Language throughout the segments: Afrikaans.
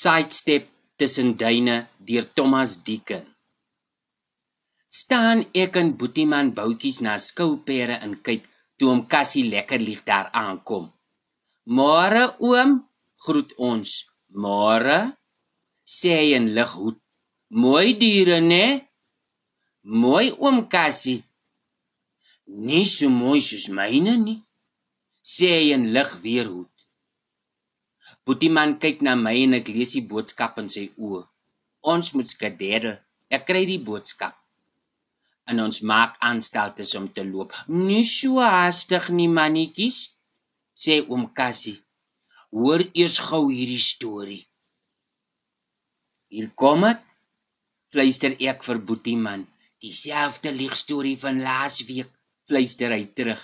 Sidestep tussen duine deur Thomas Deacon. Staan ek en Boetieman boutjies na skoupere en kyk toe hom Cassie lekker lieg daar aankom. "Môre oom," groet ons. "Môre," sê hy in lighoed. "Mooi diere, né?" "Mooi oom Cassie." "Nie so mooi soos myne nie," sê hy in ligweerhoed. Boetieman kyk na my en ek lees die boodskap in sy oë. Ons moet skedaddel. Ek kry die boodskap. En ons maak aanstaltes om te loop. Nie so haastig nie, mannetjies, sê oom Cassie. Hoor eers gou hierdie storie. Hier kom dit. Fluister ek vir Boetieman. Dieselfde liegstorie van laasweek, fluister hy terug.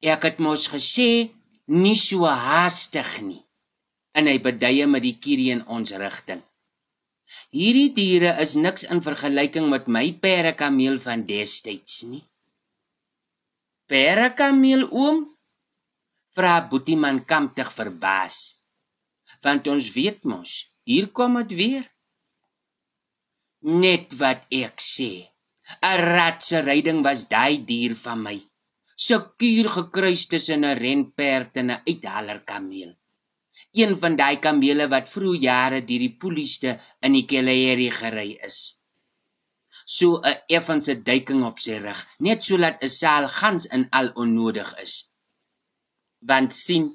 Ek het mos gesê nie so haastig nie. En hy beduie met die kierie in ons rigting. Hierdie diere is niks in vergelyking met my perdekameel van destyds nie. Perdekameel oom? Vra Boetieman kamptig verbaas. Want ons weet mos, hier kom dit weer. Net wat ek sê. 'n Ratse ryding was daai dier van my sekuur gekruis tussen 'n renperd en 'n uithaler kameel. Een van daai kamele wat vroeg jare deur die polisie in die Kellerie gery is. So 'n effense duiking op sy rug, net sodat 'n saal gans in al onnodig is. Want sien,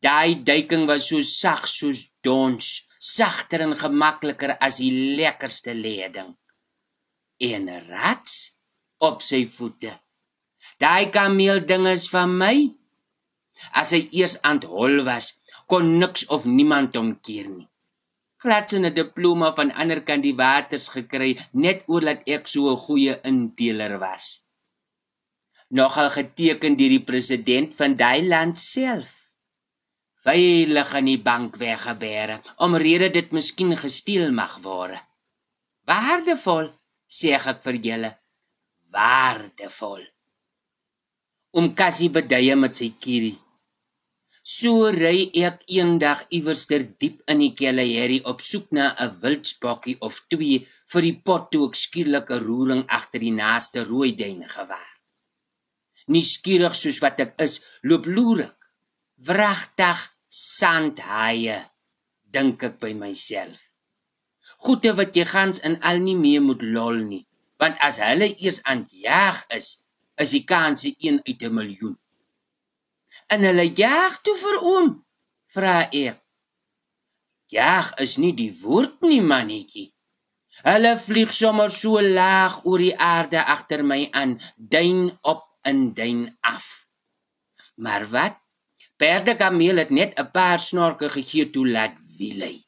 daai duiking was so sag soos dons, sagter en gemakliker as die lekkerste leding. En rats op sy voete Daai kameel ding is van my. As hy eers aan hol was, kon niks of niemand hom keer nie. Glad sy 'n diploma van ander kant die waters gekry net oordat ek so 'n goeie indeler was. Nogal geteken deur die president van daai land self. Veilig aan die bank weggebere omrede dit miskien gesteel mag word. Waardevol, sê ek vir julle. Waardevol om Cassie beduie met sy kierie. So ry ek eendag iewerster diep in die Kellerie op soek na 'n wildspokkie of twee vir die pot toe ek skielik 'n roering agter die naaste rooi duine gewaar. Nuuskierig soos wat ek is, loop loer ek. Wragtig sandhaie, dink ek by myself. Goeie wat jy gans in al nie mee moet lol nie, want as hulle eers aan jag is, is die kans 1 uit 'n miljoen. En hulle jag toe vir oom, vra ek. Jag is nie die woord nie, mannetjie. Hulle vlieg sommer so laag oor die aarde agter my aan, duin op en duin af. Maar wat? Perdekameel het net 'n paar snorke gegee toe laat wielei.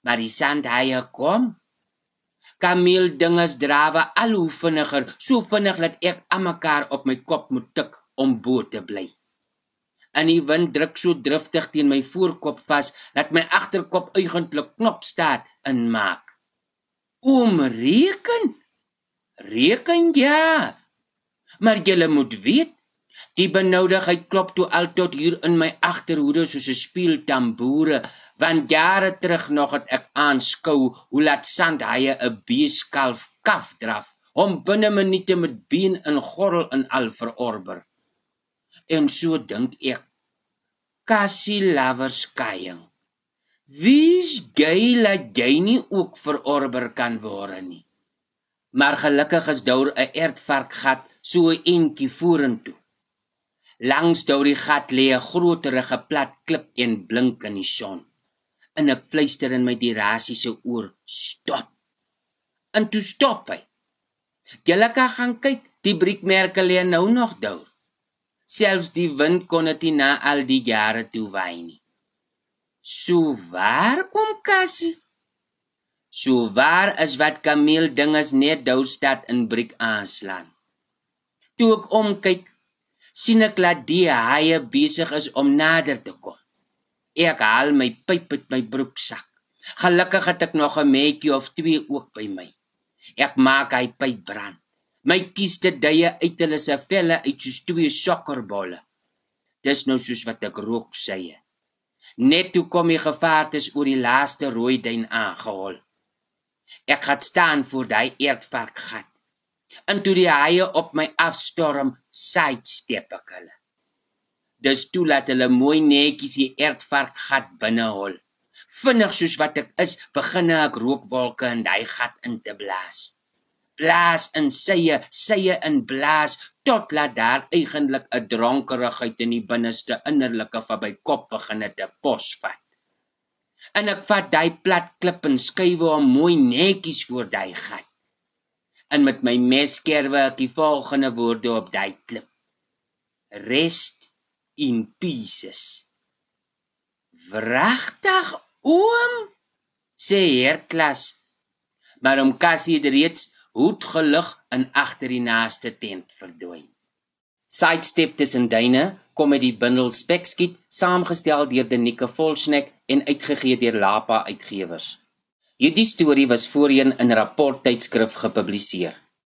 Maar die sandhaie kom Kameel dinges drawe al hoe vinniger, so vinnig dat ek almekaar op my kop moet tik om bo te bly. En die wind druk so driftig teen my voorkop vas dat my agterkop eigentlik knop staat in maak. Oom reken. Reken ja. Maar jy moet weet, die benoudigheid klop toe al tot hier in my agterhoede soos 'n spieël tamboere want jare terug nog het ek aanskou hoe laat sandhaie 'n beeskalf kaf draf om binne minute met been in gorrel en al verorber. En so dink ek kassie lovers kaying wie's gay laat jy nie ook verorber kan word nie? Maar gelukkig is daar 'n ertvarkgat so 'n entjie vorentoe langs daardie gat lê 'n groterige plat klip en blink in die son. En ek fluister in my dirasie se oor stop. En toe stop hy. Kan gaan kyk die briekmerke lê nou nog daar. Selfs die wind kon dit nie na al die jare toe waai nie. So waar kom kassie? So waar is wat kameel dinges net dou stad in briek aanslaan. Toe ek omkyk sien ek dat die haie besig is om nader te kom Ek haal my pyp uit my broeksak. Gelukkig het ek nog 'n metjie of twee ook by my. Ek maak hy pyp brand. My kieste duie uit hulle se velle uit soos twee sokkerbolle. Dis nou soos wat ek rook sye. Net toe kom die gevaartes oor die laaste rooi duin aangehol. Ek het staan voor daai eerdvarkgat. En toe die haie op my afstorm, sidestep ek hulle. Dis toe laat hulle mooi netjies die eerdvarkgat binnehol. Vinnig soos wat ek is, begin ek rookwolke in daai gat in te blaas. Blaas in sye, sye in blaas tot laat daar eintlik 'n dronkerigheid in die binneste innerlike van my kop begin te posvat. En ek vat daai plat klip en skuwe hom mooi netjies voor daai gat. En met my mes skerwe ek die volgende woorde op daai klip. Rest in pieces. Wragtig Oom, sê Herklas. Maar om Cassie het reeds hoed gelig en agter die naaste tent verdwyn. Sidestep tussen duine kom met die bundel Spekskiet saamgestel deur Denike Volsnek en uitgegee deur Lapa Uitgewers. Hierdie storie was voorheen in 'n rapport tydskrif gepubliseer.